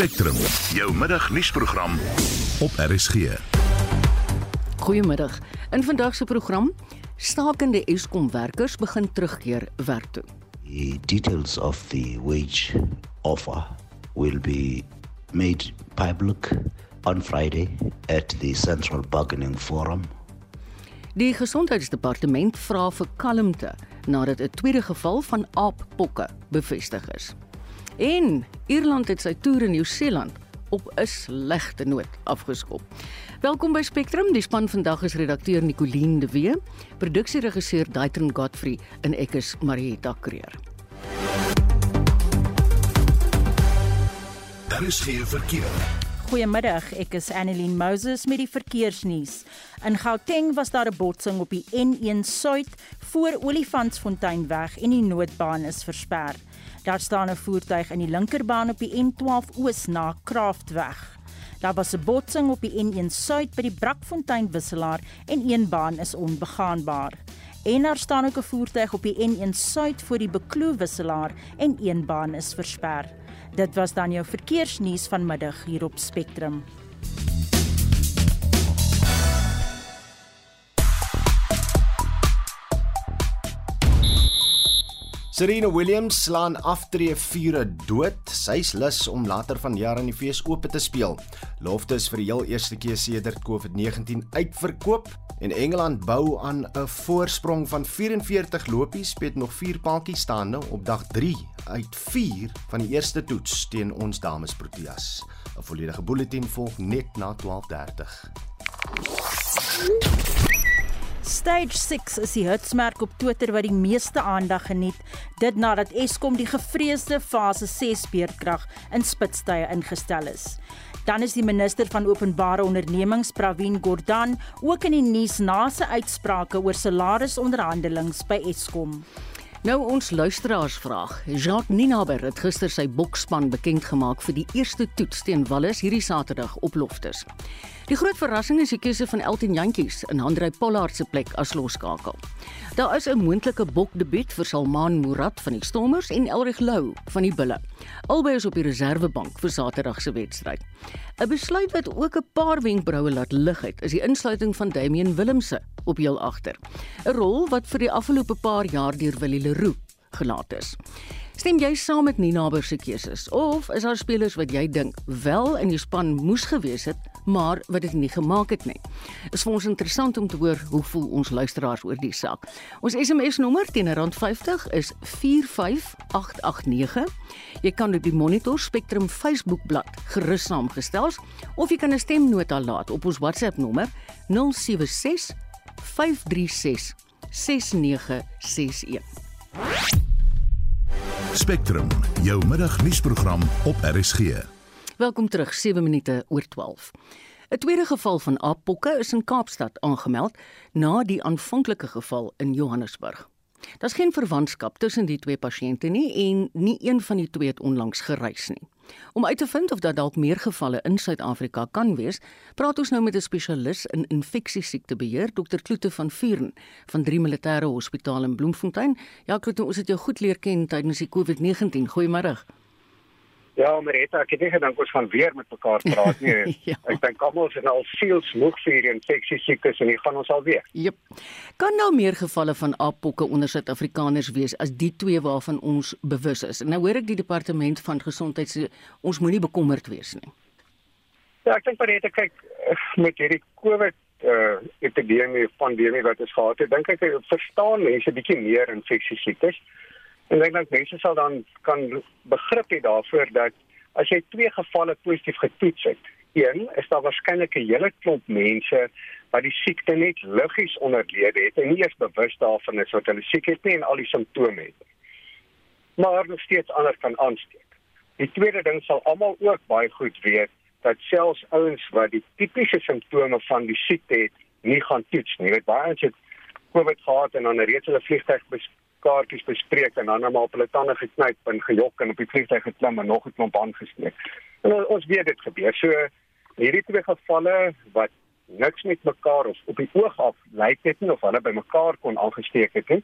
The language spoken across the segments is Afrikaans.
Spectrum, jou middagnuusprogram op RSG. Goeiemiddag. In vandag se program stakende Eskom werkers begin terugkeer werk toe. The details of the wage offer will be made public on Friday at the Central Bargaining Forum. Die gesondheidsdepartement vra vir kalmte nadat 'n tweede geval van aappokke bevestig is. En Ierland het sy toer in Nieu-Seeland op 'n slegte noot afgeskop. Welkom by Spectrum. Die span vandag is redakteur Nicoline de Wee, produksieregisseur Daitron Godfrey en ek is Marieta Kreer. Daar is geen verkeer. Goeiemiddag, ek is Annelien Moses met die verkeersnuus. In Gauteng was daar 'n botsing op die N1 Suid voor Olifantsfonteinweg en die noodbaan is versper. Daar staan 'n voertuig in die linkerbaan op die N12 Oos na Kraftweg. Daar was 'n botsing op die N1 Suid by die Brakfontein wisselaar en een baan is onbegaanbaar. En daar staan ook 'n voertuig op die N1 Suid voor die Bekloo wisselaar en een baan is versper. Dit was dan jou verkeersnuus vanmiddag hier op Spectrum. Serena Williams slaan aftree vure dood. Sy's lus om later vanjaar in die fees oop te speel. Lofte is vir die heel eerste keer sedert COVID-19 uitverkoop en Engeland bou aan 'n voorsprong van 44 lopies met nog 4 paadjies staande op dag 3 uit 4 van die eerste toets teen ons dames Proteas. 'n Volledige bulletin volg net na 12:30. Stage 6 is die hitsmerk op Twitter wat die meeste aandag geniet, dit nadat Eskom die gevreesde fase 6 beerdkrag in Spitstye ingestel is. Dan is die minister van openbare ondernemings, Pravin Gordhan, ook in die nuus na sy uitsprake oor salarisonderhandelinge by Eskom. Nou ons luisteraarsvraag. Jacques Ninaber het gister sy boksspan bekend gemaak vir die eerste toets teen Wallis hierdie Saterdag op Loftus. Die groot verrassing is die keuse van Elton Jantjies in Handrey Pollard se plek as loskakel. Daar is 'n moontlike bokdebuut vir Salman Murad van die Stormers en Elrig Lou van die Bulle. Albei is op die reservebank vir Saterdag se wedstryd. 'n Besluit wat ook 'n paar wenkbroue laat lig het, is die insluiting van Damian Willemse op heel agter. 'n Rol wat vir die afgelope paar jaar deur Willie Leroux gelaat is. Stem jy saam met Ninaber se keuses of is daar spelers wat jy dink wel in die span moes gewees het, maar wat dit nie gemaak het nie? Is vir ons interessant om te hoor hoe voel ons luisteraars oor die saak. Ons SMS nommer teen R50 is 45889. Jy kan op die Monitor Spectrum Facebook bladsy gerus saamgestel of jy kan 'n stemnota laat op ons WhatsApp nommer 076 536 6961. Spectrum, jou middagnuusprogram op RSG. Welkom terug 7 minute oor 12. 'n Tweede geval van aappokke is in Kaapstad aangemeld na die aanvanklike geval in Johannesburg. Daar's geen verwantskap tussen die twee pasiënte nie en nie een van die twee het onlangs gereis nie. Om uit te vind of daar dalk meer gevalle in Suid-Afrika kan wees, praat ons nou met 'n spesialis in infeksiesiektebeheer, Dr. Kloete van Vuren van Drie Militêre Hospitaal in Bloemfontein. Ja, Kloete, ons het jou goed leer ken tydens die COVID-19. Goeiemôre. Ja, Marita, ek het nie gedink ons gaan weer met mekaar praat nie. Ja. Ek dink almal is al siels moeg vir hierdie infeksie siektes en hier gaan ons al weer. Jep. Kan nou meer gevalle van aappokke onder Suid-Afrikaners wees as die twee waarvan ons bewus is? Nou hoor ek die departement van gesondheid sê ons moenie bekommerd wees nie. Ja, ek dink Marita kyk eh, met hierdie COVID uh epidemie pandemie wat ons gehad het, dink ek eh, verstaan mense bietjie meer infeksie siektes. En ek dink mense sal dan kan begrip hê daarvoor dat as jy twee gevalle positief getoets het, een is daar waarskynlik 'n hele klomp mense wat die siekte net liggies onderlede het en nie eens bewus daarvan is wat hulle siek het nie en al die simptome het. Maar nog steeds ander kan aansteek. Die tweede ding sal almal ook baie goed weet dat selfs ouens wat die tipiese simptome van die siekte het, nie gaan toets nie. Jy weet baie ouens het COVID gehad en dan reeds hulle vliegtyg kaartjies bespreek en dan maar op hulle tande geknyp en gejok en op die vliegtuig geklim en nog 'n klomp aangesteek. En ons weet dit gebeur. So hierdie twee gevalle wat niks met mekaar of op die oog af lyk dit nie of hulle by mekaar kon aangesteek het nie.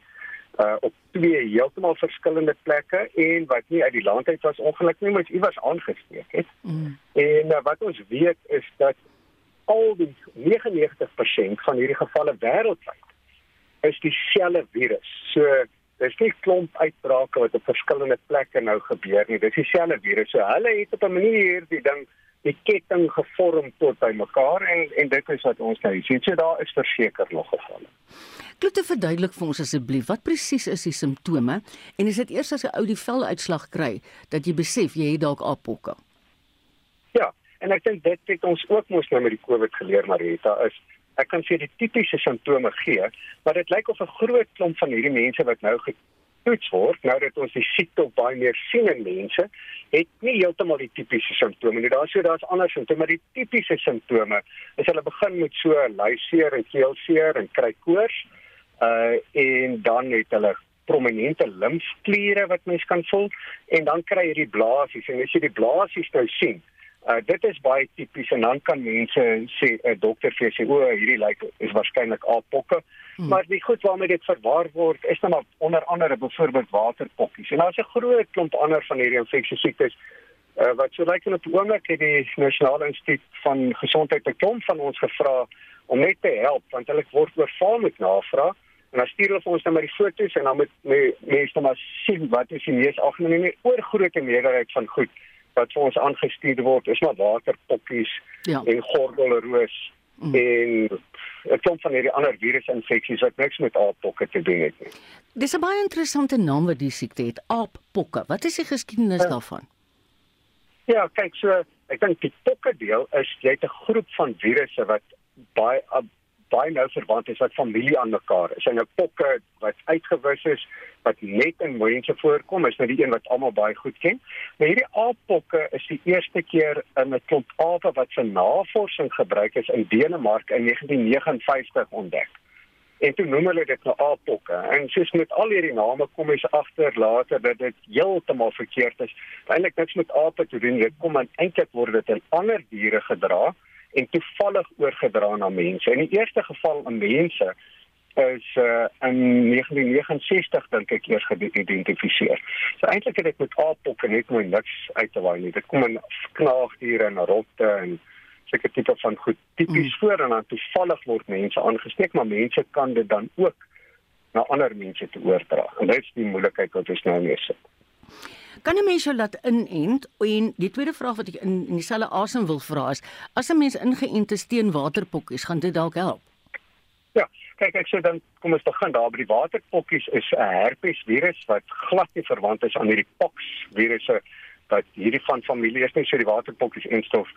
uh op twee heeltemal verskillende plekke en wat nie uit die land uit was ongeluk nie, maar iewers aangesteek het. Mm. En uh, wat ons weet is dat al die 99% van hierdie gevalle wêreldwyd is dieselfde virus. So dis nie klomp uitbrake wat op verskillende plekke nou gebeur nie. Dis dieselfde virus. So hulle het op 'n manier die ding die ketting gevorm tot by mekaar en en dit is wat ons nou sien. So daar is verseker nog gevalle. Klote te verduidelik vir ons asseblief, wat presies is die simptome en is dit eers as 'n ou die veluitslag kry dat jy besef jy het dalk apokke? Ja, en ek dink dit het ons ook mos nou met die COVID geleer Marita is ek kan sê die tipiese simptome gee, maar dit lyk of 'n groot klomp van hierdie mense wat nou getoets word, nou dat ons die siekte op baie meer sien in mense, het nie heeltemal die tipiese simptome nie. Daar's so daar's ander simptome, maar die tipiese simptome is hulle begin met so lyseer en keelseer en kry koors uh en dan het hulle prominente limfkliere wat mens kan voel en dan kry jy die blaasies en as jy die blaasies nou sien uh dit is baie tipies en dan kan mense sê 'n uh, dokter vir sê o hierdie lyk is waarskynlik apokke. Hmm. maar die goed waarmee dit verwar word is dan onder andere byvoorbeeld waterpokkies. En daar's 'n groot klomp ander van hierdie infeksie siektes uh, wat so lyk in op die oomblik het die nasionale instituut van gesondheid 'n klomp van ons gevra om net te help want hulle word oorval met navraag. En dan stuur hulle vir ons net maar die foto's en dan moet mense dan maar sien wat is die mees algemene nie oorgrootste meerderheid van goed wat vir ons aangestuur word is maar waterpokkies ja. en gordelroos mm. en 'n klomp van hierdie ander virusinfeksies wat niks met aappokke te doen het nie. Dis 'n baie interessante naam wat die siekte het, aappokke. Wat is die geskiedenis ja. daarvan? Ja, kyk so, ek dink die pokke deel is jy het 'n groep van virusse wat baie baie nou verwant is wat familie aan mekaar is. En nou pokke wat uitgewis is wat net in mense voorkom, is nou die een wat almal baie goed ken. Maar hierdie aappokke is die eerste keer in 'n klomp ape wat vir navorsing gebruik is in Denemark in 1959 ontdek. En toe noem hulle dit nou aappokke. En soos met al hierdie name kom jy agter later dat dit heeltemal verkeerd is. Eintlik niks met ape te doen, dit kom eintlik word dit in ander diere gedra en toevallig oorgedra na mense. In die eerste geval aan mense is uh, in 1969 dink ek eers geïdentifiseer. So eintlik het dit met aappokke net mooi niks uit te waai nie. Dit kom in knaagdiere en rotte en seker tipe van goed tipies mm. voor en dan toevallig word mense aangesteek, maar mense kan dit dan ook na ander mense te oordra. En dit is die moeilikheid wat ons nou mee sit. Kan 'n mens jou laat inent? En die tweede vraag wat ek in, in dieselfde asem wil vra is, as 'n mens ingeënt is teen waterpokkies, gaan dit dalk help? Ja, kyk ek sê dan kom ons begin daar by die waterpokkies is 'n herpesvirus wat glad nie verwant is aan hierdie pox virusse wat hierdie van familie is nie so die waterpokkies en stof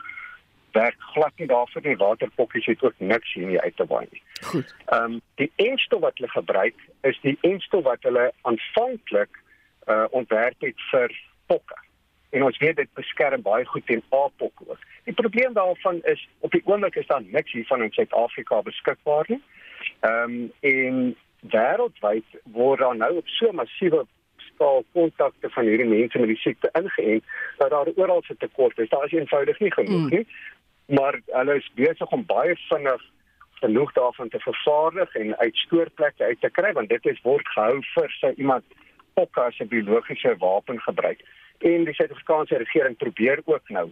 werk glad nie daarvoor nie waterpokkies het ook niks hier uit te waai nie. Goed. Ehm um, die enstof wat hulle gebruik is die enstof wat hulle aanvanklik uh, ontwerp het vir pokke. En ons weet dit beskerm baie goed teen aappokke ook. Die probleem daarvan is op die oomblik is daar niks hiervan in Suid-Afrika beskikbaar nie. Ehm um, en wêreldwyd word daar nou op so massiewe skaal kontakte van hierdie mense met die siekte ingeënt dat daar oral 'n tekort is. Daar is eenvoudig nie genoeg mm. nie. Maar hulle is besig om baie vinnig genoeg daarvan te vervaardig en uit stoorplekke uit te kry want dit is word gehou vir sy iemand pokke as 'n biologiese wapen gebruik. En die Suid-Afrikaanse regering probeer ook nou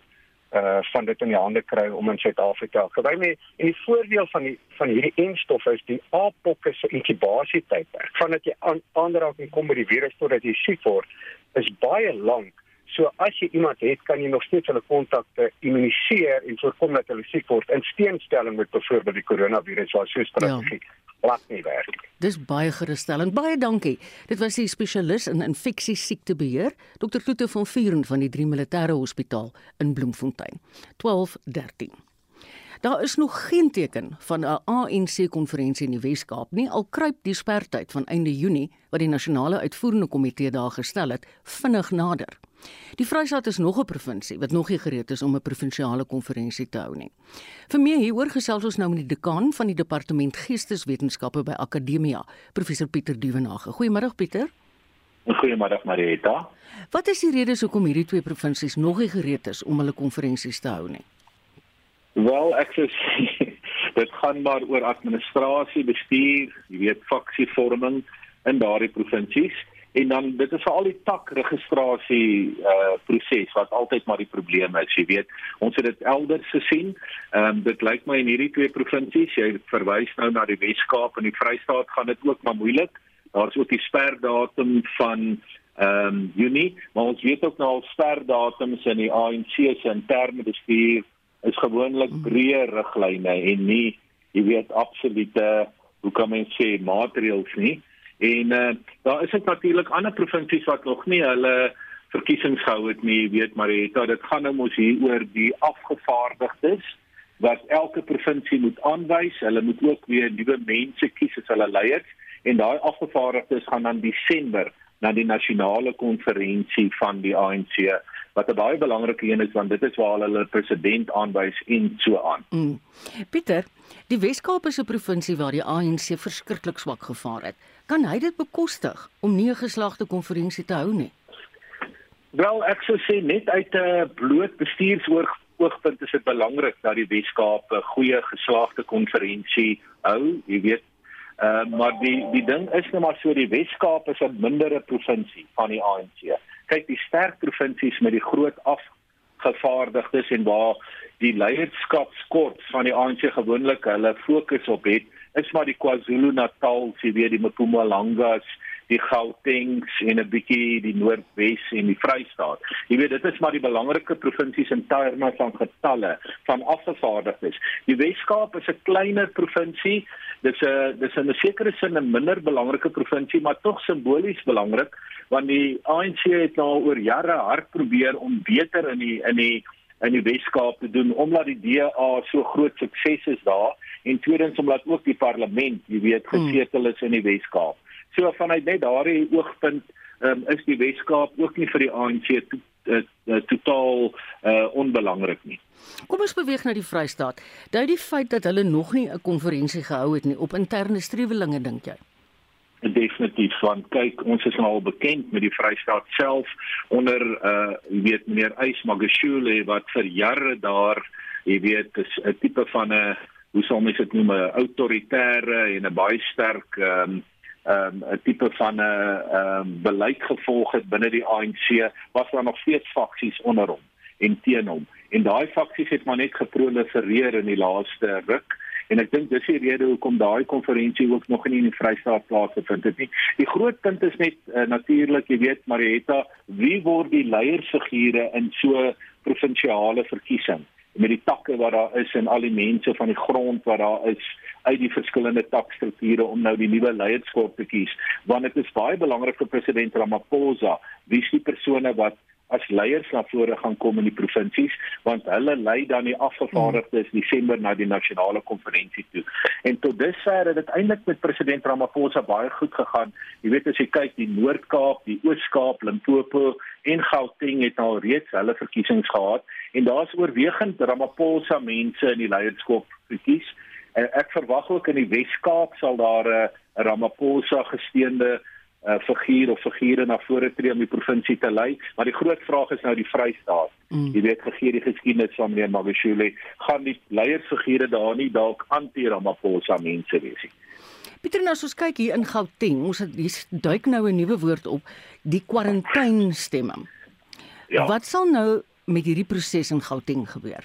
uh van dit in die hande kry om in Suid-Afrika. Gebeur nie en die voordeel van die van hierdie enstof is die aappokke se inkubasietydperk. Vandat jy aan aanraking kom met die virus totdat jy siek word, is baie lank. So as jy iemand het, kan jy nog steeds hulle kontakte immuniseer en voorkom dat hulle siek word in teenstelling met byvoorbeeld die koronavirus waar so 'n strategie ja glad nie werk. Dis baie gerusstellend. Baie dankie. Dit was die spesialis in infeksie siektebeheer, Dr. Kloete van Vuren van die 3 Militêre Hospitaal in Bloemfontein. 1213. Daar is nog geen teken van 'n ANC konferensie in die Wes-Kaap nie, al kruip die spertyd van einde Junie wat die nasionale uitvoerende komitee daar gestel het, vinnig nader. Die Vrystaat is nog 'n provinsie wat nog nie gereed is om 'n provinsiale konferensie te hou nie. Vir meer hieroor gesels ons nou met die dekaan van die departement Geesteswetenskappe by Akademia, professor Pieter Duvenage. Goeiemôre Pieter. Goeiemôre Marieta. Wat is die redes hoekom hierdie twee provinsies nog nie gereed is om hulle konferensies te hou nie? Wel, ek sê dit gaan maar oor administrasie, bestuur, jy weet, faksievorming in daardie provinsies en dan dit is veral die tak registrasie uh proses wat altyd maar die probleem is jy weet. Ons het dit elders gesien. Ehm um, dit lyk my in hierdie twee provinsies jy verwys nou na die Wes-Kaap en die Vrystaat gaan dit ook maar moeilik. Daar's ook die sperdatum van ehm um, Junie maar ons weet ook nou al sperdatums in die ANC se interne bestuur is gewoonlik breë riglyne en nie jy weet absolute hoe kan mens sê maatreëls nie En uh, daar is natuurlik ander provinsies wat nog nie hulle verkiesings gehou het nie, weet maar dit dit gaan nou mos hier oor die afgevaardigdes wat elke provinsie moet aanwys. Hulle moet ook weer nuwe mense kies as hulle leiers en daai afgevaardigdes gaan dan Desember na die nasionale konferensie van die ANC wat 'n baie belangrike een is want dit is waar hulle president aanwys en so aan. Mm. Pieter, die Wes-Kaap is 'n provinsie waar die ANC verskriklik swak gevaar het. Kan hy dit bekostig om nie 'n geslagte konferensie te hou nie? Wel, ek sou sê net uit 'n bloot bestuursoogpunt is dit belangrik dat die Wes-Kaap 'n goeie geslagte konferensie hou, jy weet. Uh, maar die die ding is net maar so die Wes-Kaap is 'n mindere provinsie van die ANC. Kyk, die sterk provinsies met die groot afgevaardigdes en waar die leierskapskort van die ANC gewoonlik hulle fokus op het, is maar die KwaZulu-Natal, jy weet die Mpumalangas, die Gautengs en 'n bietjie die Noordwes en die Vrystaat. Jy weet dit is maar die belangrike provinsies in terme van getalle van afgevaardigdes. Die Wes-Kaap is 'n kleiner provinsie. Dis 'n dis 'n sekere sin 'n minder belangrike provinsie, maar tog simbolies belangrik want die ANC het nou oor jare hard probeer om beter in die in die in die Wes-Kaap te doen omdat die DA so groot sukses is daar en tweedens omdat ook die parlement, jy weet, hmm. gesetel is in die Wes-Kaap. So vanuit net daardie oogpunt um, is die Wes-Kaap ook nie vir die ANC to, uh, uh, totaal uh, onbelangrik nie. Kom ons beweeg na die Vrystaat. Dui die feit dat hulle nog nie 'n konferensie gehou het nie op interne strewelinge dink jy? definitief want kyk ons is nou al bekend met die Vrystaat self onder uh jy weet meneer Eys Magashule wat vir jare daar jy weet 'n tipe van 'n hoe sou mens dit noem 'n autoritaire en 'n baie sterk ehm um, ehm um, 'n tipe van 'n ehm um, beleid gevolg het binne die ANC was daar nog steeds faksies onder hom en teen hom en daai faksies het maar net geprolifereer in die laaste ruk en ek dink dis die rede hoekom daai konferensie ook nog nie in die Vrystaat plaasgevind het nie. Die groot punt is net uh, natuurlik, jy weet Marietta, wie word die leiersfigure in so provinsiale verkiesing? Met die takke wat daar is en al die mense van die grond wat daar is uit die verskillende takstrukture om nou die nuwe leierskap te kies. Want dit is baie belangrik vir president Ramaphosa wie is die persone wat as leiers na vore gaan kom in die provinsies want hulle lei dan die afgevaardigdes Desember na die nasionale konferensie toe. En tot dusver het dit eintlik met president Ramaphosa baie goed gegaan. Jy weet as jy kyk die Noord-Kaap, die Oos-Kaap, Limpopo en Gauteng het al reeds hulle verkiesings gehad en daar's oorwegend Ramaphosa mense in die leierskap gekies. En ek verwag ook in die Wes-Kaap sal daar 'n Ramaphosa gesteende uh, figuur of figure na vore tree om die provinsie te lei, maar die groot vraag is nou die Vrystaat. Mm. Jy weet gegee die geskiedenis van meneer Magashule, gaan die leiersfigure daar nie dalk anti-Ramaphosa mense wees nie. Pieter, nou as ons kyk hier in Gauteng, ons het hier duik nou 'n nuwe woord op, die kwarantainstemme. Ja. Wat sal nou met hierdie proses in Gauteng gebeur?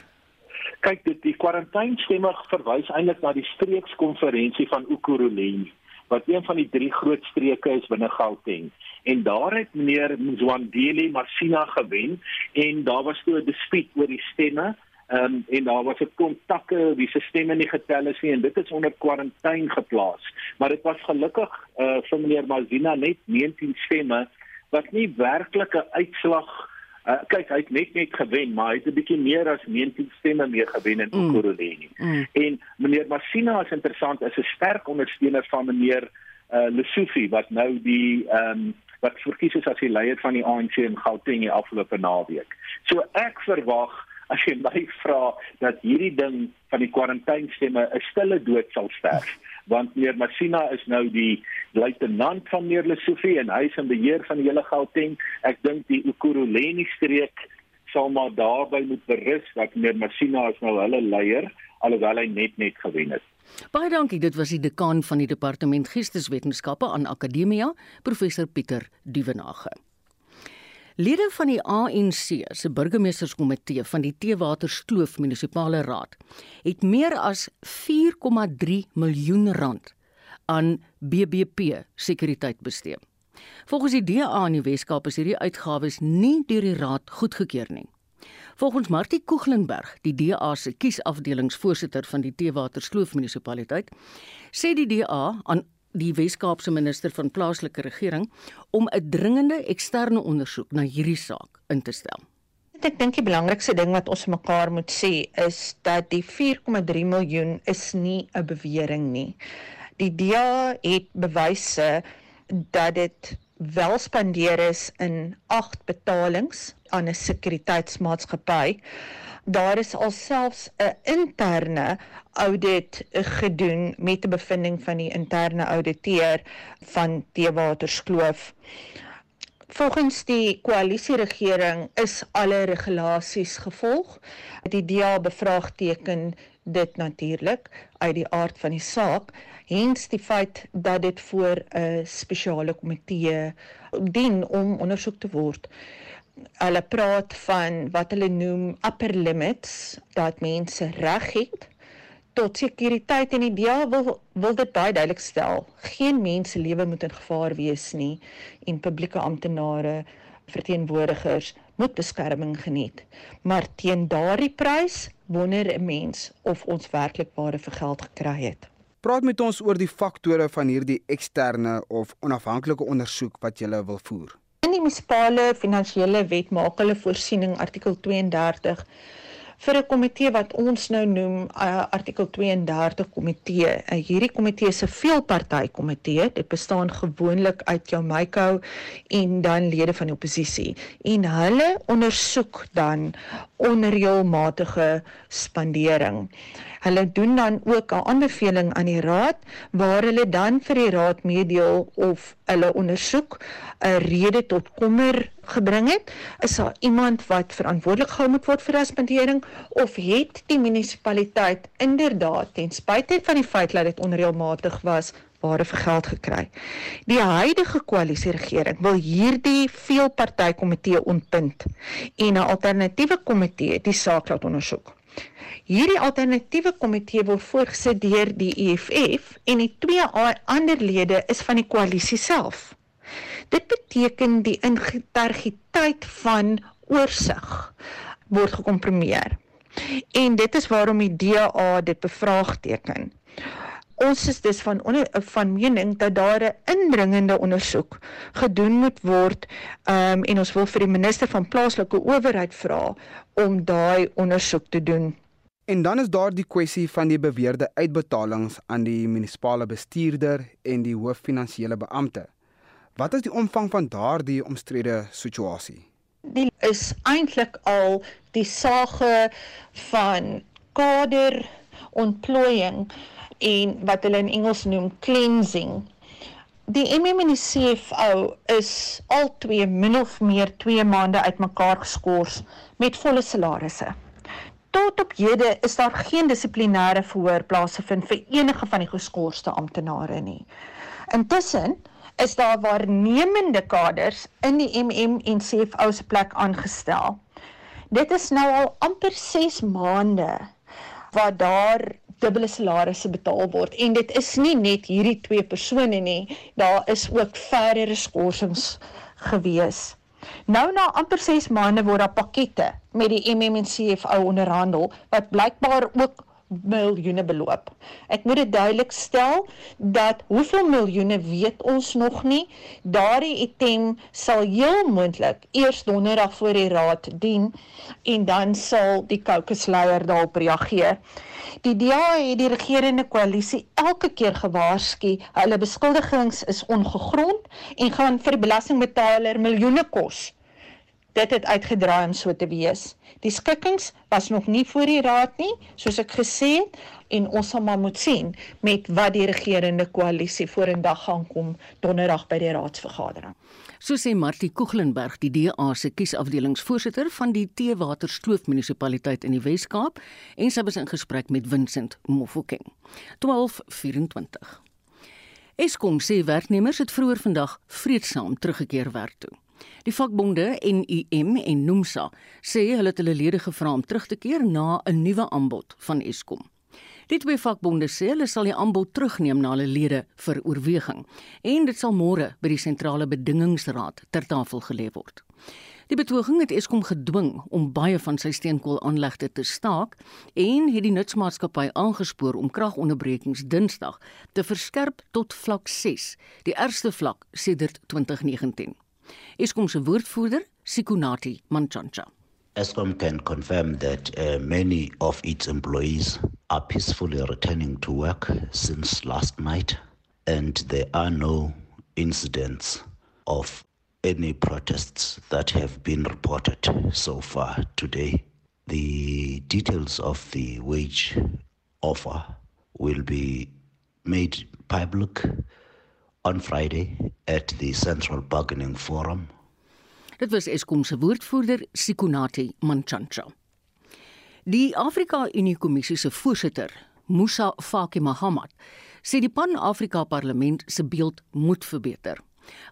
Kyk, dit die kwarantainstemme verwys eintlik na die streekskonferensie van Ukuruleni wat een van die drie groot streke is binne Gauteng. En daar het meneer Mzwandile Masina gewen en daar was toe 'n dispuut oor die stemme. Um, en daar was 'n kontakke wie se stemme nie getel is nie en dit is onder kwarantyne geplaas. Maar dit was gelukkig uh vir meneer Masina net 19 stemme wat nie werklike uitslag Uh, kyk, hy het net net gewen, maar hy het 'n bietjie meer as 19 stemme meer gewen in mm. Okoroleni. Mm. En meneer Masina is interessant, is 'n sterk ondersteuner van meneer uh, Lesofie wat nou die ehm um, wat verkies is as die leier van die ANC in Gauteng die afgelope naweek. So ek verwag as jy my vra dat hierdie ding van die kwarantainstemme 'n stille dood sal sterf want meneer Masina is nou die luitenant van meneer Lesofie en hy is in beheer van die hele Gauteng. Ek dink die Ukuruleni streek sal maar daarby moet berus dat meneer Masina is nou hulle leier alhoewel hy net net gewen het. Baie dankie. Dit was die dekaan van die departement Geesteswetenskappe aan Akademia, professor Pieter Duvenage. Lede van die ANC se burgemeesterskomitee van die Teewaterskloof munisipale raad het meer as 4,3 miljoen rand aan BBP sekuriteit bestee. Volgens die DA in die Weskaap is hierdie uitgawes nie deur die raad goedgekeur nie. Volgens Martie Koeglenberg, die DA se kiesafdelingsvoorsitter van die Teewaterskloof munisipaliteit, sê die DA aan die Weskaapse minister van plaaslike regering om 'n dringende eksterne ondersoek na hierdie saak in te stel. Ek dink die belangrikste ding wat ons mekaar moet sê is dat die 4,3 miljoen is nie 'n bewering nie. Die DA het bewyse dat dit wel spandeer is in 8 betalings aan 'n sekuriteitsmaatskappy. Daar is alselfs 'n interne audit gedoen met 'n bevinding van die interne ouditeur van Teewaterskloof. Volgens die koalisieregering is alle regulasies gevolg. Die DA bevraagteken dit natuurlik uit die aard van die saak hens die feit dat dit voor 'n spesiale komitee dien om ondersoek te word. Hulle praat van wat hulle noem upper limits dat mense reg het tot sekuriteit en die DA wil wil dit baie duidelik stel. Geen mens se lewe moet in gevaar wees nie en publieke amptenare verteenwoordigers moet beskerming geniet. Maar teen daardie prys wonder 'n mens of ons werklik ware vir geld gekry het. Praat met ons oor die faktore van hierdie eksterne of onafhanklike ondersoek wat jy wil voer. In die munisipale finansiële wet maak hulle voorsiening artikel 32 vir 'n komitee wat ons nou noem uh, artikel 32 komitee. Uh, hierdie komitee is 'n veelparty komitee. Dit bestaan gewoonlik uit Myko en dan lede van die oppositie en hulle ondersoek dan onreëlmatige spandering. Hulle doen dan ook 'n aanbeveling aan die raad waar hulle dan vir die raad meedeel of hulle ondersoek 'n rede tot kommer gebring het. Is daar iemand wat verantwoordelik gehou moet word vir raspandering of het die munisipaliteit inderdaad ten spyte van die feit dat dit onreëlmatig was ware vir geld gekry. Die huidige koalisieregering wil hierdie veelpartytjie ontbind en 'n alternatiewe komitee die saak laat ondersoek. Hierdie alternatiewe komitee word voorgesit deur die EFF en die twee ander lede is van die koalisie self. Dit beteken die integriteit van oorsig word gekompromieer. En dit is waarom die DA dit bevraagteken. Ons is dus van onder, van mening dat daar 'n indringende ondersoek gedoen moet word um, en ons wil vir die minister van plaaslike owerheid vra om daai ondersoek te doen. En dan is daar die kwessie van die beweerde uitbetalings aan die munisipale bestuurder en die hooffinansiële beampte. Wat is die omvang van daardie omstrede situasie? Dit is eintlik al die sage van kader ontplooiing en wat hulle in Engels noem cleansing. Die MM en die CFO is al twee min of meer 2 maande uitmekaar geskort met volle salarisse tot op hede is daar geen dissiplinêre verhoor plaasgevind vir enige van die geskorste amptenare nie. Intussen is daar waarnemende kaders in die MM en CFO se plek aangestel. Dit is nou al amper 6 maande waar daar dubbele salarisse betaal word en dit is nie net hierdie twee persone nie, daar is ook verdere skorsings gewees. Nou na amper 6 maande word daar pakkette met die MMCFO onderhandel wat blykbaar ook miljoene beloop. Ek moet dit duidelik stel dat hoeveel miljoene weet ons nog nie. Daardie item sal heel moontlik eers donderdag voor die raad dien en dan sal die kokesleier daarop reageer. Die DA het die regerende koalisie elke keer gewaarsku, hulle beskuldigings is ongegrond en gaan vir belastingbetaler miljoene kos. Dit het uitgedraai om so te wees. Die skikkings was nog nie voor die raad nie, soos ek gesê het, en ons sal maar moet sien met wat die regerende koalisie vorendag gaan kom donderdag by die raadsvergadering. So sê Martie Koeglenberg, die DA se kiesafdelingsvoorsitter van die Teewaterstoof munisipaliteit in die Wes-Kaap, en sy was in gesprek met Vincent Mofokeng. 1224. Eskom sê werknemers het vroeër vandag vreedsaam teruggekeer werk toe. Die vakbonde NUM en NUMSA sê hulle het hulle lede gevra om terug te keer na 'n nuwe aanbod van Eskom. Die twee vakbonde sê hulle sal die aanbod terugneem na hulle lede vir oorweging en dit sal môre by die sentrale bedingingsraad ter tafel gelê word. Die betoging het Eskom gedwing om baie van sy steenkoolaanlegte te staak en het die nutsmaatskappy aangespoor om kragonderbrekings Dinsdag te verskerp tot vlak 6, die ergste vlak sedert 2019. Eskom se woordvoerder, Sikunati Manchanja. Eskom can confirm that uh, many of its employees are peacefully returning to work since last night, and there are no incidents of any protests that have been reported so far today. The details of the wage offer will be made public on Friday at the Central Bargaining Forum. Dit was Eskom se woordvoerder Sikunati Manchanja. Die Afrika Unie Kommissie se voorsitter, Musa Faki Mahamat, sê die Pan-Afrika Parlement se beeld moet verbeter.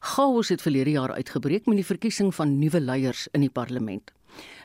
Chaos het verlede jaar uitgebreek met die verkiesing van nuwe leiers in die parlement.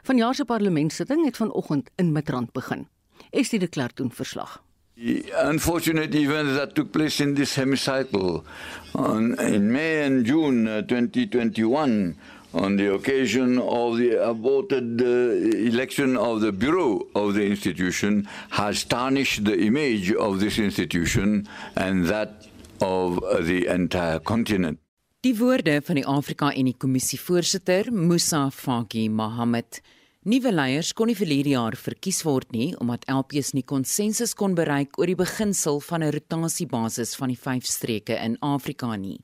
Vanjaar se parlementsitting het vanoggend in Midrand begin. Estie de Klerk doen verslag. The unfortunate events that took place in this hemicycle on, in May and June uh, 2021 on the occasion of the aborted uh, election of the Bureau of the institution has tarnished the image of this institution and that of uh, the entire continent. Die woorde van die Afrika Unie Kommissie voorsitter Musa Faki Mohammed Nuwe leiers kon nie verlede jaar verkies word nie omdat LPs nie konsensus kon bereik oor die beginsel van 'n rotasiebasis van die vyf streke in Afrika nie.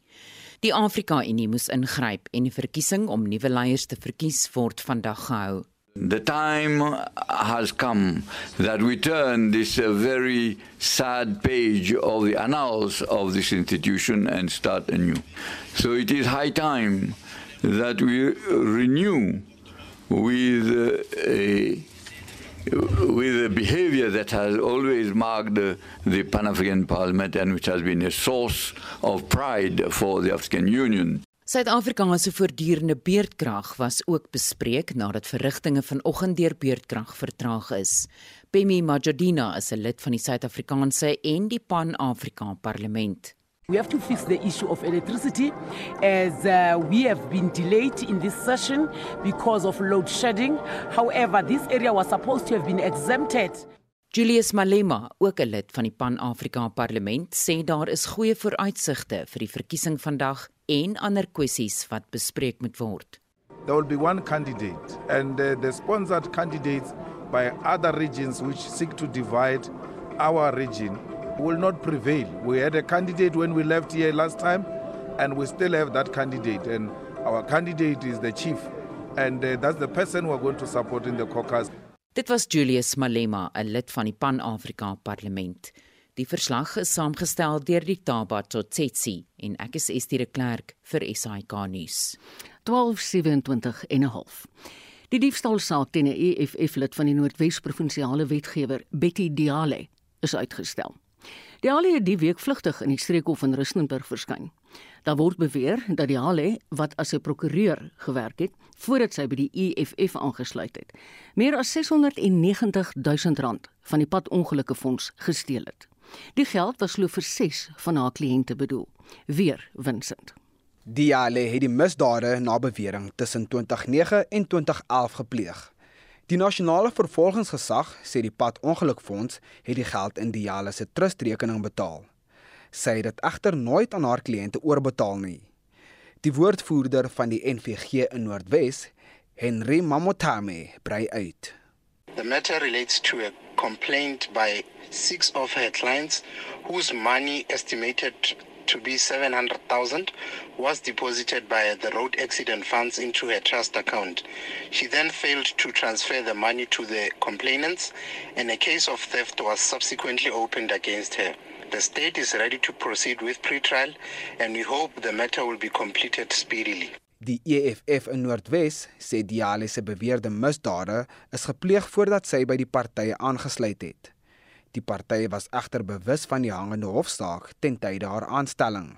Die Afrika Unie moes ingryp en die verkiesing om nuwe leiers te verkies word vandag gehou. The time has come that we turn this uh, very sad page of the annals of this institution and start anew. So it is high time that we renew with uh, a with a behavior that has always marked the, the Pan African Parliament and which has been a source of pride for the African Union. Suid-Afrika se voortdurende beerdkrag was ook bespreek nadat verrigtinge vanoggend deur beerdkrag vertraag is. Pemi Majadina is 'n lid van die Suid-Afrikaanse en die Pan-Afrika Parlement. We have to fix the issue of electricity as uh, we have been delayed in this session because of load shedding. However, this area was supposed to have been exempted. Julius Malema, ook 'n lid van die Pan-Afrika Parlement, sê daar is goeie vooruitsigte vir die verkiesing vandag en ander kwessies wat bespreek moet word. There will be one candidate and uh, the sponsored candidates by other regions which seek to divide our region will not prevail. We had a candidate when we left here last time, and we still have that candidate. And our candidate is the chief, and uh, that's the person we're going to support in the caucus. Dit was Julius Malema, 'n lid van die Pan-Afrika Parlement. Die verslag is saamgestel deur die Taba Totsetsi en ek is Estie de Klerk vir SAK nuus. 1227 en 'n half. Die diefstalsaak teen 'n EFF lid van die Noordwes provinsiale wetgewer, Betty Diale, is uitgestel. Die Hale het die week vlugtig in die streekhof in Rustenburg verskyn. Daar word beweer dat die Hale wat as 'n prokureur gewerk het voordat sy by die EFF aangesluit het, meer as 690 000 rand van die padongelukkefonds gesteel het. Die geld was glo vir 6 van haar kliënte bedoel. Weer winsend. Die Hale het die misdade na bewering tussen 2009 en 2011 gepleeg. Die nasionale vervolgingsgesag sê die pad ongelukfonds het die geld in Diale se trustrekening betaal. Sy het dit egter nooit aan haar kliënte oorbetaal nie. Die woordvoerder van die NVG in Noordwes, Henry Mamotame, brei uit. The matter relates to a complaint by six of her clients whose money estimated to be 700,000 was deposited by the road accident funds into her trust account. She then failed to transfer the money to the complainants and a case of theft was subsequently opened against her. The state is ready to proceed with pre-trial and we hope the matter will be completed speedily. Die EFF in Noordwes sê Diale se beweerde misdade is gepleeg voordat sy by die partye aangesluit het. Die partye was egter bewus van die hangende hofsaak ten tye haar aanstelling.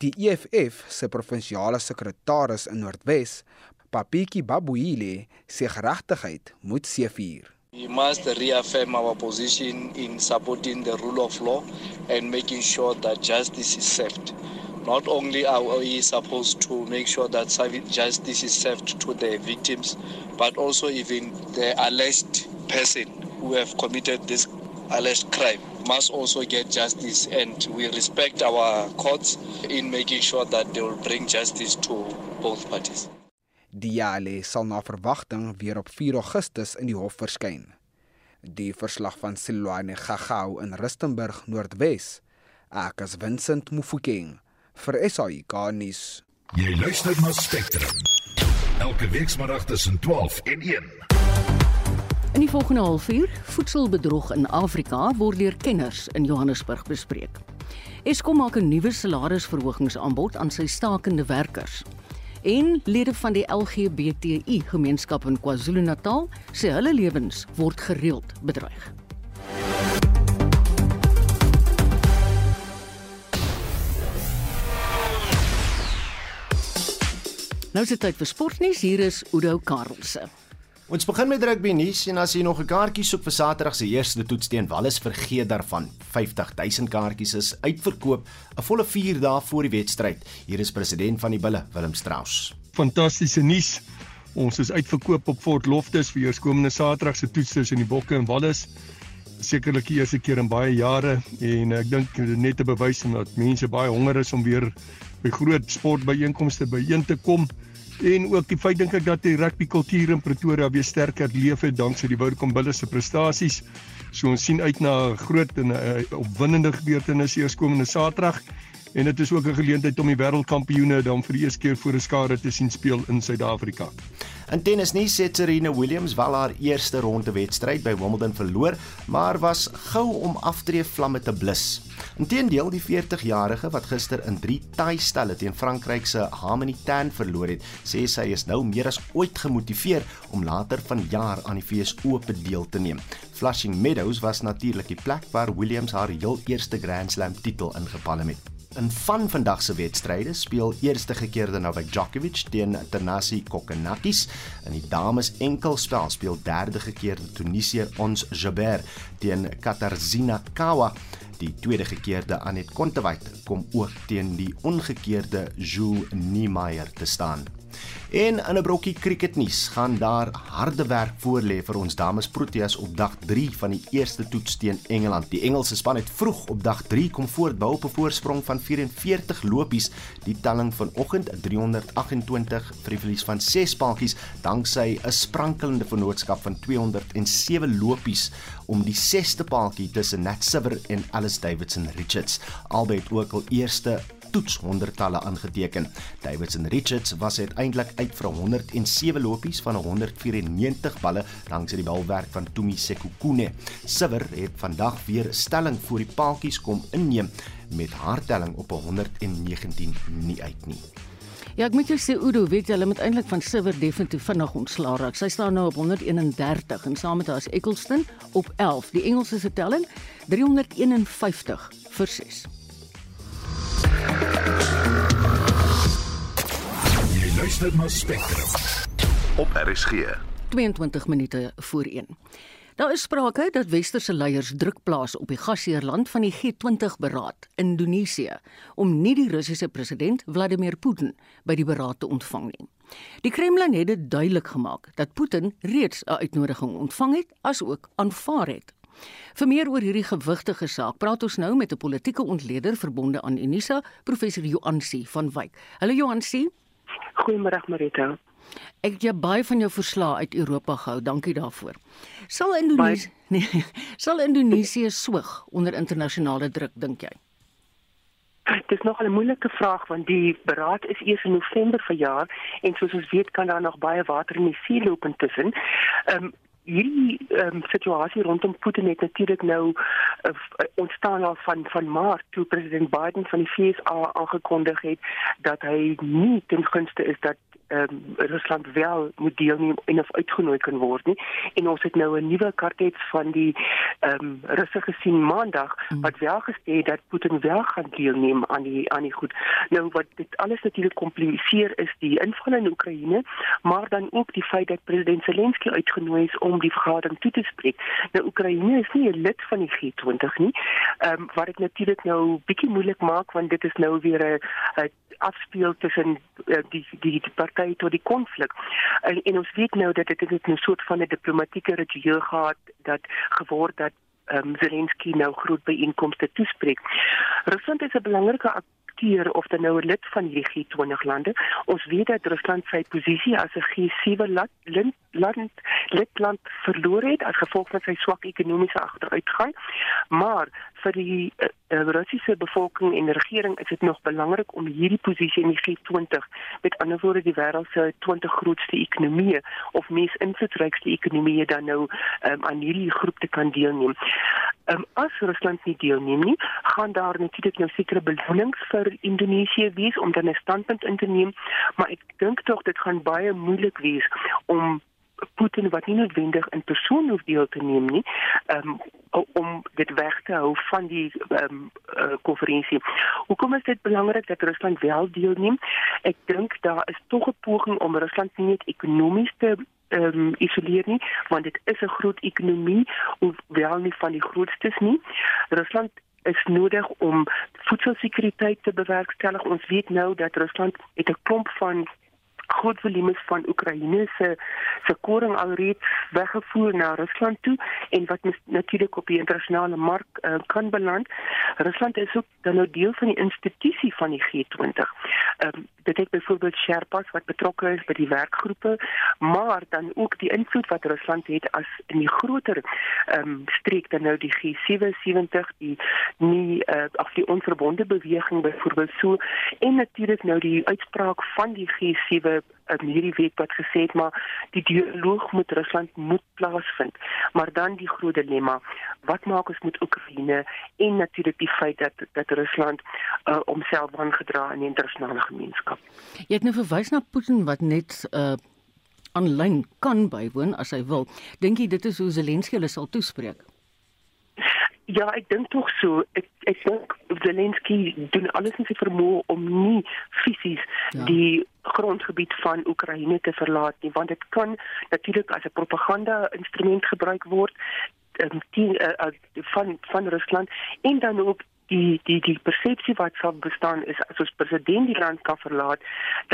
Die EFF se provinsiale sekretaris in Noordwes, Papiki Babuile, sê geregtigheid moet seëvier. We must reaffirm our position in supporting the rule of law and making sure that justice is served. Not only are we supposed to make sure that justice is served to the victims, but also even the alleged person who have committed this alleged crime must also get justice and we respect our courts in making sure that they will bring justice to both parties. Diale sal na verwagting weer op 4 Augustus in die hof verskyn. Die verslag van Silwane Gagau in Rustenburg, Noordwes. Ek is Vincent Mufokeng vir SAIK nuus. Jy luister na Spectrum. Elke week saterdag tussen 12 en 1. In die volgende halfuur, voedselbedrog in Afrika word deur kenners in Johannesburg bespreek. Eskom maak 'n nuwe salarisverhogingsaanbod aan sy stakende werkers. En lede van die LGBTI gemeenskap in KwaZulu-Natal sê hulle lewens word gereeld bedreig. Nou is dit tyd vir sportnuus. Hier is Udo Karlse. Ons begin met rugby nuus en as jy nog 'n kaartjie soek vir Saterdag se eerste toets teen Wallis, vergeet daarvan. 50000 kaartjies is uitverkoop 'n volle 4 dae voor die wedstryd. Hier is president van die Bulle, Willem Strauss. Fantastiese nuus. Ons is uitverkoop op Fort Loftus vir eerskomende Saterdag se toets tussen die Bokke en Wallis. Sekerlik die eerste keer in baie jare en ek dink net 'n bewys dat mense baie honger is om weer by groot sportbyeenkomste byeen te kom en ook die feit dink ek dat die rugby kultuur in Pretoria weer sterker leef het danksy die Woudekom Bulle se prestasies. So ons sien uit na 'n groot en 'n uh, opwindende gebeurtenis eerskomende Saterdag en dit is ook 'n geleentheid om die wêreldkampioene dan vir die eerste keer voor 'n skare te sien speel in Suid-Afrika. In tennis nie het Serena Williams wel haar eerste ronde wedstryd by Wimbledon verloor, maar was gou om aftree vlamme te blus. Inteendeel, die 40-jarige wat gister in 3 taai-stelle teen Frankryk se Harmony Tan verloor het, sê sy is nou meer as ooit gemotiveer om later vanjaar aan die fees oop deel te neem. Flushing Meadows was natuurlik die plek waar Williams haar heel eerste Grand Slam titel ingepalem het. In van vandag se wedstryde speel eerste gekeerde Novak Djokovic teen Thanasi Kokkinakis. In die dames enkelspel speel derde gekeerde Tunisiër Ons Jabeur teen Katarzyna Kawa. Die tweede gekeerde Anet Kontaveit kom ook teen die ongekeerde Jules Niemeyer te staan. En in 'n brokkie cricketnuus gaan daar harde werk voorlê vir ons dames Proteas op dag 3 van die eerste toets teen Engeland. Die Engelse span het vroeg op dag 3 kom voortbou op 'n voorsprong van 44 lopies. Die telling vanoggend 328 vir die verlies van 6 paaltjies danksy 'n sprankelende vennootskap van 207 lopies om die 6ste paaltjie tussen Nat Siver en Alice Davidson Richards. Albei ook al eerste toets honderdtalle aangeteken. Davidson Richards was uiteindelik uit vir 107 lopies van 194 balle danksy die balwerk van Tumi Sekukune. Siver het vandag weer stelling voor die paaltjies kom inneem met haar telling op 119 nie uit nie. Ja, ek moet jou sê Udo, weet jy, hulle moet eintlik van Silver definitief vinnig ontslaa raak. Sy staan nou op 131 en saam met haar is Eccleston op 11. Die Engelse se telling 351 vir 6. Jy luister na Spectrum op RSG. 22 minute voor 1. Daar is sprake dat westerse leiers druk plaas op die gasheerland van die G20-beraad, Indonesië, om nie die Russiese president Vladimir Putin by die beraad te ontvang nie. Die Kremlin het dit duidelik gemaak dat Putin reeds 'n uitnodiging ontvang het, asook aanvaar het. Vir meer oor hierdie gewigtige saak, praat ons nou met 'n politieke ontleder verbonde aan Unisa, professor Joansi van Wyk. Hallo Joansi. Goeiemôre Marita. Ek het baie van jou verslae uit Europa gehou. Dankie daarvoor. Sal Indonesië nee, sal Indonesië swig onder internasionale druk dink jy? Dit is nog 'n moeilike vraag want die beraad is eers in November verjaar en soos ons weet kan daar nog baie water in die see loop intussen. Ehm um, hierdie um, situasie rondom Putin het natuurlik nou uh, ontstaan al van van Maart toe president Biden van die VSA aangekondig het dat hy nie ten gunste is dat um, Rusland wel moet deelneem en of uitgenooi kan word nie. En ons het nou 'n nuwe kwartet van die ehm um, Russe gesien maandag mm. wat wel gesê het dat Putin wel gaan deelneem aan die aan die goed. Nou wat dit alles natuurlik kompliseer is die inval in Oekraïne maar dan ook die feit dat president Zelensky uitgenooi is om die vergadering toe te spreek. Nou Oekraïne is nie 'n lid van die G20 nie ehm um, wat dit natuurlik nou bietjie moeilik maak want dit is nou weer 'n afspeel tussen uh, die die, die partye partye tot die konflik. En, en ons weet nou dat dit 'n soort van 'n diplomatieke ritueel gehad dat geword dat um, Zelensky nou groot byeenkomste toespreek. Rusland is 'n belangrike akteur of dan nou 'n lid van hierdie G20 lande. Ons weet dat Rusland sy posisie as 'n G7 land land lidland verloor het as gevolg van sy swak ekonomiese agteruitgang. Maar vir die uh, Russiese bevolking en regering is dit nog belangrik om hierdie posisie in die G20 met ander woorde die wêreld se 20 grootste ekonomieë of mees invloedrykste ekonomieë dan nou um, aan hierdie groep te kan deelneem. Um, as Rusland nie deelneem nie, gaan daar natuurlik nou sekere belonings vir Indonesië wees om dan 'n standpunt in te neem, maar ek dink tog dit gaan baie moeilik wees om Putin wat nie noodwendig in persoon hoef deel te neem nie, um, om dit weg te hou van die ehm um, uh, konferensie. Hoekom is dit belangrik dat Rusland wel deelneem? Ek dink daar is tog 'n poging om Rusland nie net ekonomies te ehm um, isoleer nie, want dit is 'n groot ekonomie, hoewel nie van die grootstes nie. Rusland is nodig om voedselsekuriteit te bewerkstellig. Ons weet nou dat Rusland het 'n klomp van groot volumes van Oekraïne se se koring alreeds weggevoer na Rusland toe en wat natuurlik op die internasionale mark uh, kan beland. Rusland is ook dan nou deel van die institusie van die G20. Ehm um, dit het byvoorbeeld Sherpas wat betrokke is by die werkgroepe, maar dan ook die invloed wat Rusland het as in die groter ehm um, streek dan nou die G77 die nie uh, af die onverbonde beweging byvoorbeeld so en natuurlik nou die uitspraak van die G7 in hierdie week wat gesê het maar die dialoog met Rusland moet plaasvind. Maar dan die groot dilemma, wat maak ons met Oekraïne en natuurlik die feit dat dat Rusland uh, homself aangedra in die internasionale gemeenskap. Jy het nou verwys na Putin wat net uh aanlyn kan bywoon as hy wil. Dink jy dit is hoe Zelensky hulle sal toespreek? Ja, ek dink tog so. Ek ek dink Zelensky doen alles in sy vermoë om nie fisies ja. die grondgebied van Oekraïne te verlaat nie, want dit kan natuurlik as 'n propaganda instrument gebruik word um, die, uh, van van Rusland en dan ook die die die persepsie wat sou bestaan is as ons president die land kan verlaat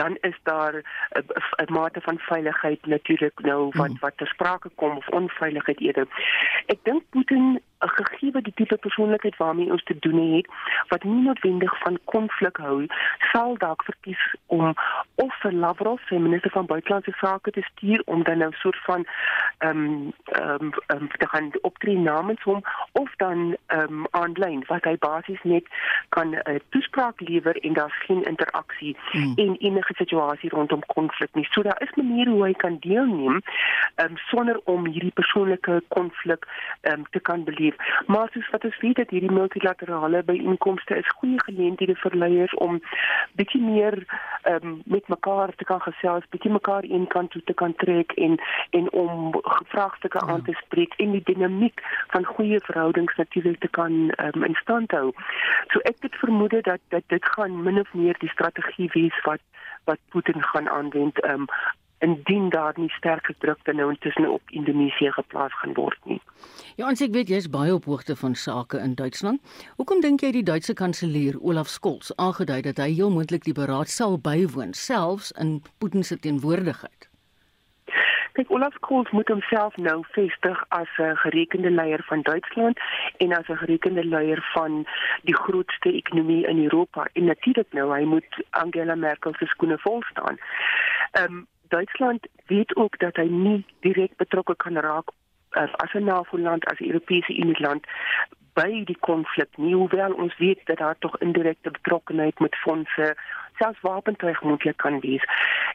dan is daar 'n mate van veiligheid natuurlik nou wat mm. wat ter sprake kom of onveiligheid eerder ek dink Putin 'n gegee die tipe persoonlikheid waarmee ons te doen het wat nie noodwendig van konflik hou sal dalk verkies om of vir Lavrov sy minister van buitelandse sake te stuur om dan nou 'n soort van ehm um, ehm um, um, te gaan optree namens hom of dan ehm um, aanlyn wat hy basies net kan 'n uh, toespraak lewer en daar's geen interaksie hmm. in enige situasie rondom konflik nie so daar is maniere hoe hy kan deelneem ehm um, sonder om hierdie persoonlike konflik ehm um, te kan beleef. Maar soos wat ons weet dat hierdie multilaterale byeenkomste is goeie geleenthede vir leiers om bietjie meer um, met mekaar te kan gesels, bietjie mekaar een kant toe te kan trek en en om vraagstukke ja. aan te spreek en die dinamiek van goeie verhoudings natuurlik te kan um, in stand hou. So ek het vermoed dat dat dit gaan min of meer die strategie wees wat wat Putin gaan aanwend um, indien daar nie sterk druk nou intussen op Indonesië geplaas gaan word nie. Ja, ons ek weet jy's baie op hoogte van sake in Duitsland. Hoekom dink jy die Duitse kanselier Olaf Scholz aangedui dat hy heel moontlik die beraad sal bywoon selfs in Putin se teenwoordigheid? Kyk, Olaf Scholz moet homself nou vestig as 'n gerekende leier van Duitsland en as 'n gerekende leier van die grootste ekonomie in Europa. En natuurlik nou, hy moet Angela Merkel se skoene vol staan. Ehm um, Duitsland weet ook dat hy nie direk betrokke kan raak as as 'n NAVO-land as 'n Europese Unie land by die konflik nie hoewel ons weet dat daar tog indirekte betrokkenheid met fondse selfs wapentuig moontlik kan wees.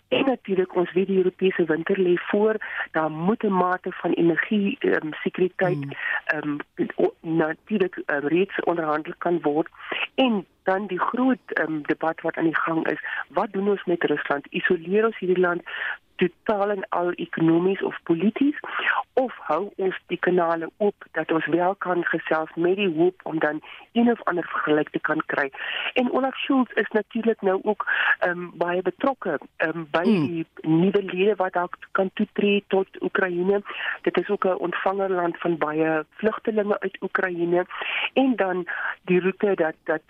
En natuurlik ons weet die Europese winter lê voor, daar moet 'n mate van energie um, sekuriteit ehm um, natuurlik um, reeds onderhandel kan word en dan die groot um, debat wat aan die gang is, wat doen ons met Rusland? Isoleer ons hierdie land totaal en al ekonomies of polities of hou ons die kanale oop dat ons wel kan gesels met die hoop om dan een of ander vergelyk te kan kry. En Olaf Scholz is natuurlik nou ook ehm um, baie betrokke ehm um, by hmm. die nuwe lede wat daar kan toetree tot Oekraïne. Dit is ook 'n ontvangerland van baie vlugtelinge uit Oekraïne en dan die roete dat dat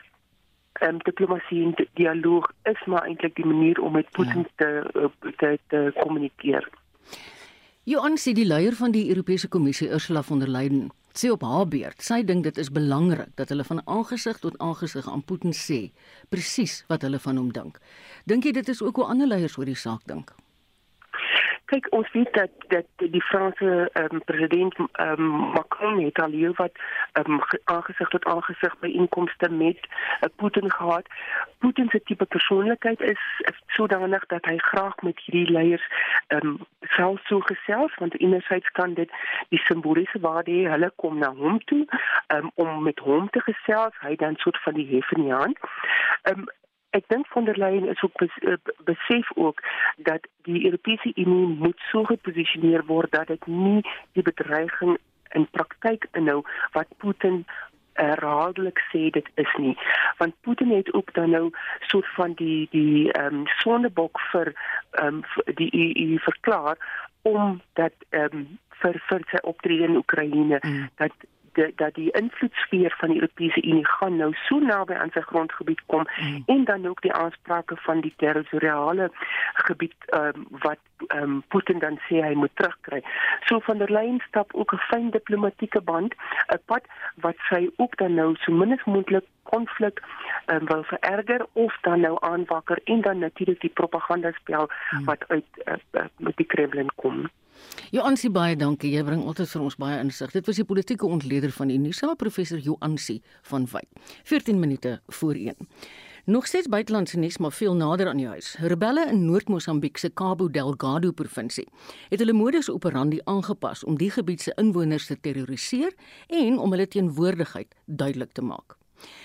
um, diplomatie en dialoog is maar eintlik die manier om met Putin ja. te te te kommunikeer. Johan sê die leier van die Europese Kommissie Ursula von der Leyen sê op haar beurt, sy dink dit is belangrik dat hulle van aangesig tot aangesig aan Putin sê presies wat hulle van hom dink. Dink jy dit is ook hoe ander leiers oor die saak dink? Kyk ons weet dat dat die Franse um, president um, Macron het al hier wat um, aangesig tot aangesig by inkomste met uh, Putin gehad. Putin se tipe persoonlikheid is, is sodanig dat hy graag met hierdie leiers ehm um, sou so gesels want enerzijds kan dit die simboliese waarde hê hulle kom na hom toe um, om met hom te gesels, hy dan soort van die hef in die hand. Ehm um, Ek dink von der Leyen is ook eh, besef ook dat die Europese Unie moet so geposisioneer word dat dit nie die bedreiging in praktyk inhou wat Putin herhaaldelik sê dit is nie want Putin het ook dan nou soort van die die ehm um, sondebok vir ehm um, die EU verklaar om dat ehm um, vir vir sy optrede in Oekraïne mm. dat de, dat die invloedssfeer van die Europese Unie gaan nou so naby aan sy grondgebied kom mm. en dan ook die aansprake van die territoriale gebied um, wat um, Putin dan sê hy moet terugkry. So van der Leyen stap ook 'n fyn diplomatieke band, 'n pad wat sy ook dan nou so min as moontlik konflik um, wil vererger of dan nou aanwakker en dan natuurlik die propaganda spel mm. wat uit uh, uh, met die Kremlin kom. Joansi baie dankie. Jy bring altyd vir ons baie insig. Dit was die politieke ontleder van Unisa, professor Joansi van Wyk. 14 minute voor 1. Nog steeds buitelandse nuus maar veel nader aan die huis. Rebelle in Noord-Mosambiek se Cabo Delgado provinsie het hulle modus operandi aangepas om die gebied se inwoners te terroriseer en om hulle teenwoordigheid duidelik te maak.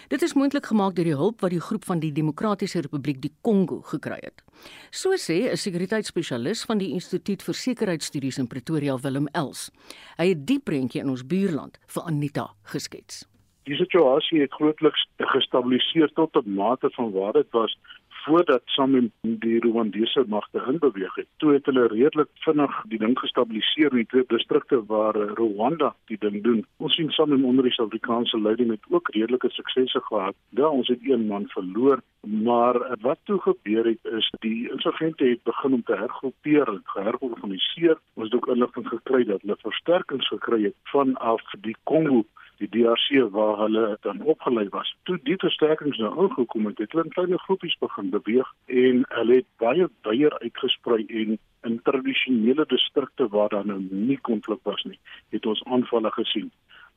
Dit is moontlik gemaak deur die hulp wat die groep van die Demokratiese Republiek die Kongo gekry het. So sê 'n sekuriteitsspesialis van die Instituut vir Sekuriteitsstudies in Pretoria, Willem Els. Hy het die prentjie in ons buurland vir Anita geskets. Die situasie het grootliks gestabiliseer tot 'n mate van waar dit was voordat SAMIM die Rwandese magte inbeweeg het. Toe het hulle redelik vinnig die ding gestabiliseer in die twee distrikte waar eh, Rwanda die ding doen. Ons sien SAMIM onder die Suid-Afrikaanse leiding het ook redelike suksese gehad. Ja, ons het een man verloor, maar wat toe gebeur het is die insurgente het begin om te hergroepeer en geherorganiseer. Ons het ook inligting gekry dat hulle versterkings gekry het vanaf die Kongo die DRC waar hulle dan opgelei was. Toe die versterkings nou ingekom het, het hulle in klein groepies begin beweeg en hulle het baie baie uitgesprei en in tradisionele distrikte waar daar nou nie konflik was nie, het ons aanvalle gesien.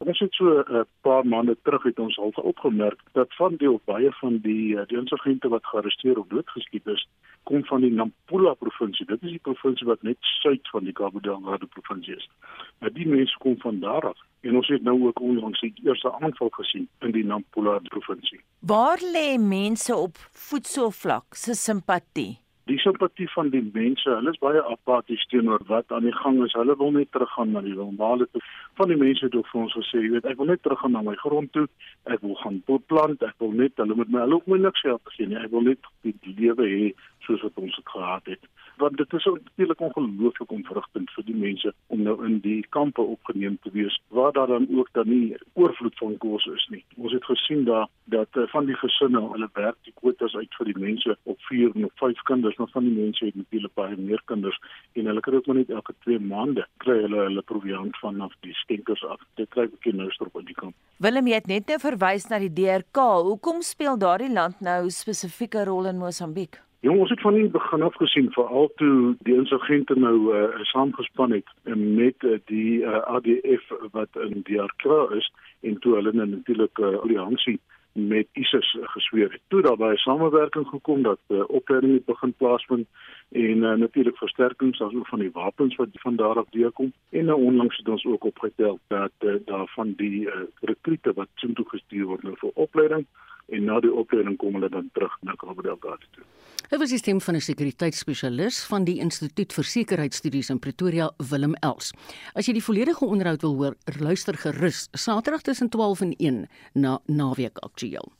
Ons het so 'n uh, paar maande terug het ons al opgemerk dat van die of baie van die uh, die insurgente wat gearresteer of doodgeskiet is, kom van die Nampula provinsie. Dit is die provinsie wat net suid van die Cabo Delgado provinsie is. Maar die mense kom van daar af en ons het nou ook onlangs die eerste aanval gesien in die Nampula provinsie. Waar lê mense op voedselvlak se simpatie? Die simpatie van die mense, hulle is baie apaties teenoor wat aan die gang is. Hulle wil net teruggaan na die normale toe. Van die mense het ook vir ons gesê, jy weet, ek wil net teruggaan na my grond toe. Ek wil gaan plant, ek wil net hulle met my hulle ook my niks help gee nie. Ek wil net die lewe hê soos wat ons dit gehad het want dit is natuurlik ongelooflik ontwrigtend vir die mense om nou in die kampe opgeneem te wees waar daar dan ook dan nie oorvloed van kos is nie. Ons het gesien daar dat uh, van die gesinne hulle werk die kwotas uit vir die mense op 4 of 5 kinders, maar van die mense het natuurlik baie meer kinders en hulle kry ook maar net elke 2 maande kry hulle hulle proviant vanaf die skenkers af. Dit kry ek nou strop op die kamp. Willem, jy het net nou verwys na die DRK. Hoekom speel daardie land nou spesifieke rol in Mosambiek? Jong, ons het van die begin af gesien veral toe die insurgente nou uh, saamgespan het met uh, die uh, ADF wat in Arkra is en toe hulle natuurlik 'n uh, alliansie met ISIS gesweer het. Toe daar baie samewerking gekom dat uh, opleiding het begin plaasvind en uh, natuurlik versterkings asook van die wapens wat van daar af deurkom en nou onlangs het ons ook opgetel dat uh, daarvan die uh, rekrute wat soontoe gestuur word nou vir opleiding en na die opleiding kom hulle dan terug na Delgado toe. Was die stem van 'n sekuriteitsspesialis van die Instituut vir Sekuriteitsstudies in Pretoria, Willem Els. As jy die volledige onderhoud wil hoor, luister gerus Saterdag tussen 12 en 1 na Naweek Aktueel.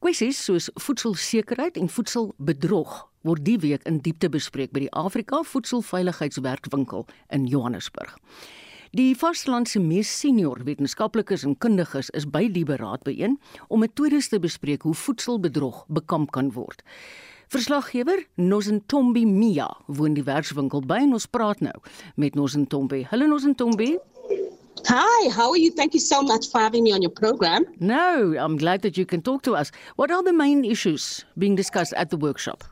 Kwessies soos voedselsekerheid en voedselbedrog word die week in diepte bespreek by die Afrika Voedselveiligheidswerkwinkel in Johannesburg. Die vastelandse mees senior wetenskaplikes en kundiges is by die beraad byeen om metodes te bespreek hoe voedselbedrog bekamp kan word. Verslaggewer Nozentombi Mia woon die werkswinkel by en ons praat nou met Nozentombi. Hallo Nozentombi. Hi, how are you? Thank you so much for having me on your program. No, I'm glad that you can talk to us. What are the main issues being discussed at the workshop?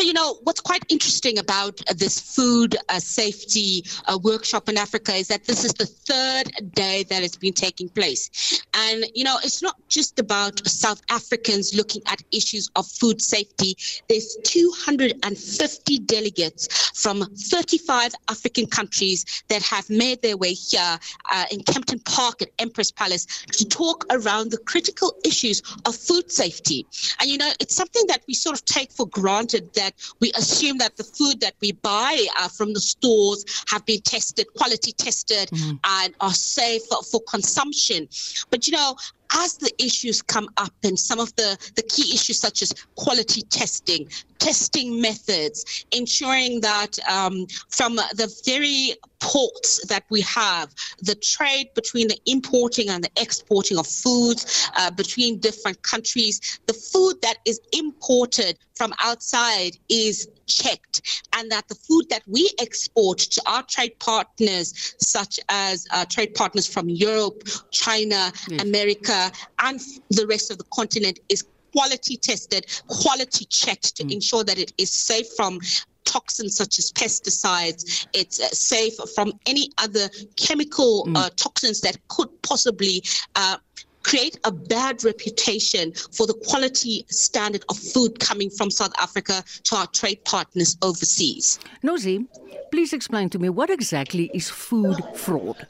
So, you know, what's quite interesting about uh, this food uh, safety uh, workshop in Africa is that this is the third day that it's been taking place. And, you know, it's not just about South Africans looking at issues of food safety. There's 250 delegates from 35 African countries that have made their way here uh, in Kempton Park at Empress Palace to talk around the critical issues of food safety. And, you know, it's something that we sort of take for granted that we assume that the food that we buy uh, from the stores have been tested, quality tested, mm-hmm. and are safe for consumption. But you know, as the issues come up and some of the, the key issues such as quality testing, testing methods, ensuring that um, from the very ports that we have, the trade between the importing and the exporting of foods uh, between different countries, the food that is imported from outside is checked and that the food that we export to our trade partners such as uh, trade partners from Europe, China. America and the rest of the continent is quality tested, quality checked to mm. ensure that it is safe from toxins such as pesticides. It's uh, safe from any other chemical mm. uh, toxins that could possibly uh, create a bad reputation for the quality standard of food coming from South Africa to our trade partners overseas. Nozi, please explain to me what exactly is food fraud?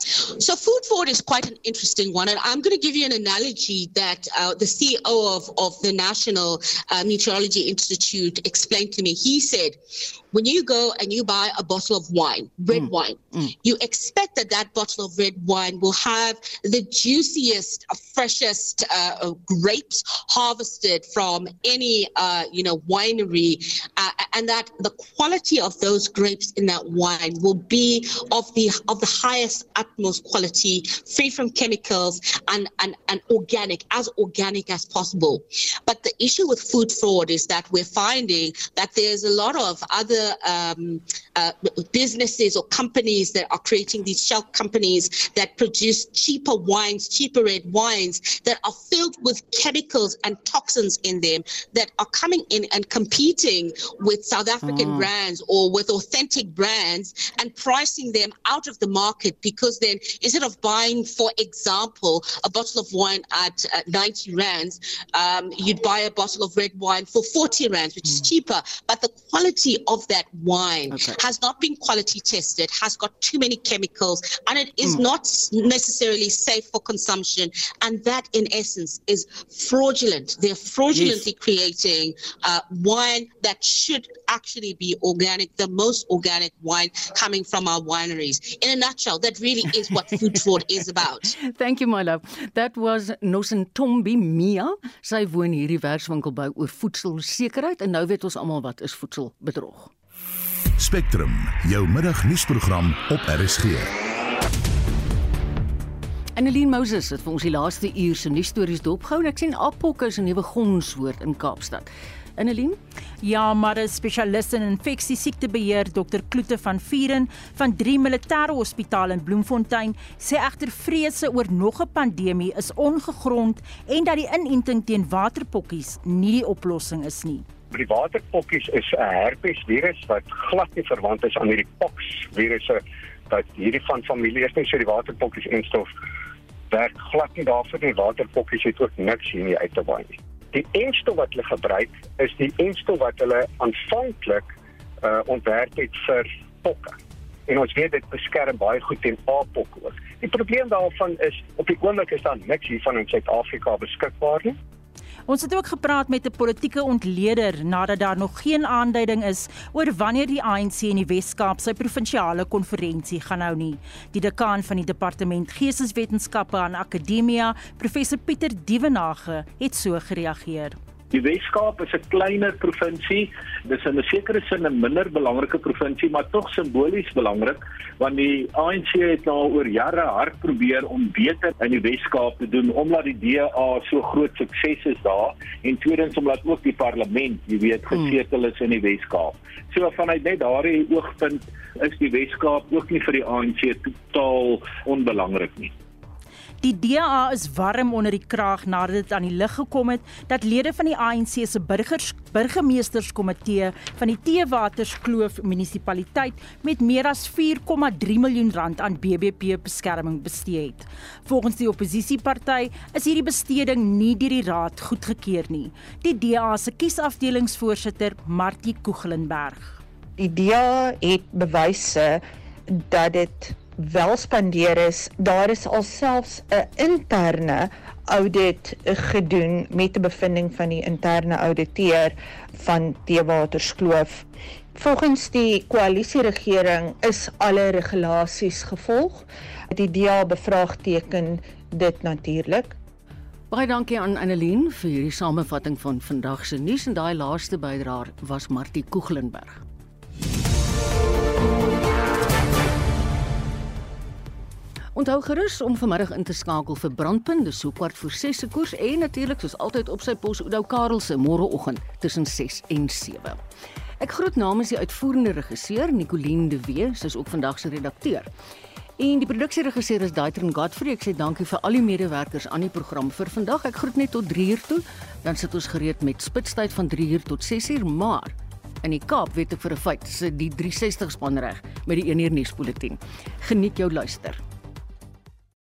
So, food fraud is quite an interesting one. And I'm going to give you an analogy that uh, the CEO of, of the National uh, Meteorology Institute explained to me. He said, when you go and you buy a bottle of wine, red mm. wine, mm. you expect that that bottle of red wine will have the juiciest, freshest uh, uh, grapes harvested from any, uh, you know, winery, uh, and that the quality of those grapes in that wine will be of the of the highest, utmost quality, free from chemicals, and and and organic, as organic as possible. But the issue with food fraud is that we're finding that there's a lot of other other um, uh, businesses or companies that are creating these shell companies that produce cheaper wines, cheaper red wines that are filled with chemicals and toxins in them that are coming in and competing with South African mm. brands or with authentic brands and pricing them out of the market because then instead of buying, for example, a bottle of wine at uh, 90 rands, um, you'd buy a bottle of red wine for 40 rands, which mm. is cheaper. But the quality of that wine okay. Has not been quality tested, has got too many chemicals, and it is mm. not necessarily safe for consumption. And that, in essence, is fraudulent. They're fraudulently yes. creating uh, wine that should actually be organic, the most organic wine coming from our wineries. In a nutshell, that really is what food fraud is about. Thank you, my love. That was Nosentombi Mia. Sy woon hierdie werkswinkel by oor voedselsekerheid en nou weet ons almal wat is voedselbedrog. Spectrum, jou middagnuusprogram op RSG. Annelien Moses het vir ons die laaste uur se nuusstories dopgehou en ek sien Apok is 'n nuwe gonswoord in Kaapstad. Annelien? Ja, maar 'n spesialis in infeksiesiektebeheer, Dr. Kloete van Vuren van 3 Militêre Hospitaal in Bloemfontein, sê egter vrese oor nog 'n pandemie is ongegrond en dat die inenting teen waterpokkies nie die oplossing is nie. Die waterpokkies is 'n herpesvirus wat glad nie verwant is aan hierdie pox virusse wat hierdie van familie is nie so die waterpokkies en stof werk glad nie daarvoor nie waterpokkies het ook niks hier nie uit te waai. Die enstof wat hulle gebruik is die enstof wat hulle aanvanklik uh ontwerp het vir pokke. En ons weet dit beskerm baie goed teen A-pok ook. Die probleem daarvan is op die oomblik is daar niks hiervan in Suid-Afrika beskikbaar nie. Ons het ook gepraat met 'n politieke ontleder nadat daar nog geen aanduiding is oor wanneer die ANC in die Wes-Kaap sy provinsiale konferensie gaan hou nie. Die dekaan van die departement Geesteswetenskappe aan Akademia, professor Pieter Dievenage, het so gereageer. Die Weskaap is 'n kleiner provinsie. Dis in 'n sekere sin 'n minder belangrike provinsie, maar tog simbolies belangrik want die ANC het nou oor jare hard probeer om beter in die Weskaap te doen omdat die DA so groot sukses is daar en tweedens omdat ook die parlement, jy weet, hmm. gesetel is in die Weskaap. So vanuit net daardie oogpunt is die Weskaap ook nie vir die ANC totaal onbelangrik nie. Die DA is warm onder die kraag nadat dit aan die lig gekom het dat lede van die ANC se burgers burgemeesterskomitee van die Teewaterskloof munisipaliteit met meer as 4,3 miljoen rand aan BBP beskerming bestee het. Volgens die oppositieparty is hierdie besteding nie deur die raad goedgekeur nie. Die DA se kiesafdelingsvoorsitter Martie Koeglenberg. Die DA het bewyse dat dit wel spandeer is, daar is alselfs 'n interne audit gedoen met 'n bevinding van die interne ouditeur van Teewaterskloof. Volgens die koalisieregering is alle regulasies gevolg. Die DA bevraagteken dit natuurlik. Baie dankie aan Annelien vir hierdie samevatting van vandag se nuus en daai laaste bydraer was Martie Koeglenberg. Onthou gerus om vanmiddag in te skakel vir Brandpunt, dis so kwart voor 6 se koers en natuurlik soos altyd op sy pos Oudo Karel se môreoggend tussen 6 en 7. Ek groet namens die uitvoerende regisseur Nicoline de Wee, sy is ook vandag se redakteur. En die produksieregisseur is Daitron Godfrey. Ek sê dankie vir al die medewerkers aan die program vir vandag. Ek groet net tot 3 uur toe, dan sit ons gereed met spitstyd van 3 uur tot 6 uur, maar in die Kaap weet ek vir 'n feit, sit die 360 span reg met die 1 uur nuusbulletin. Geniet jou luister.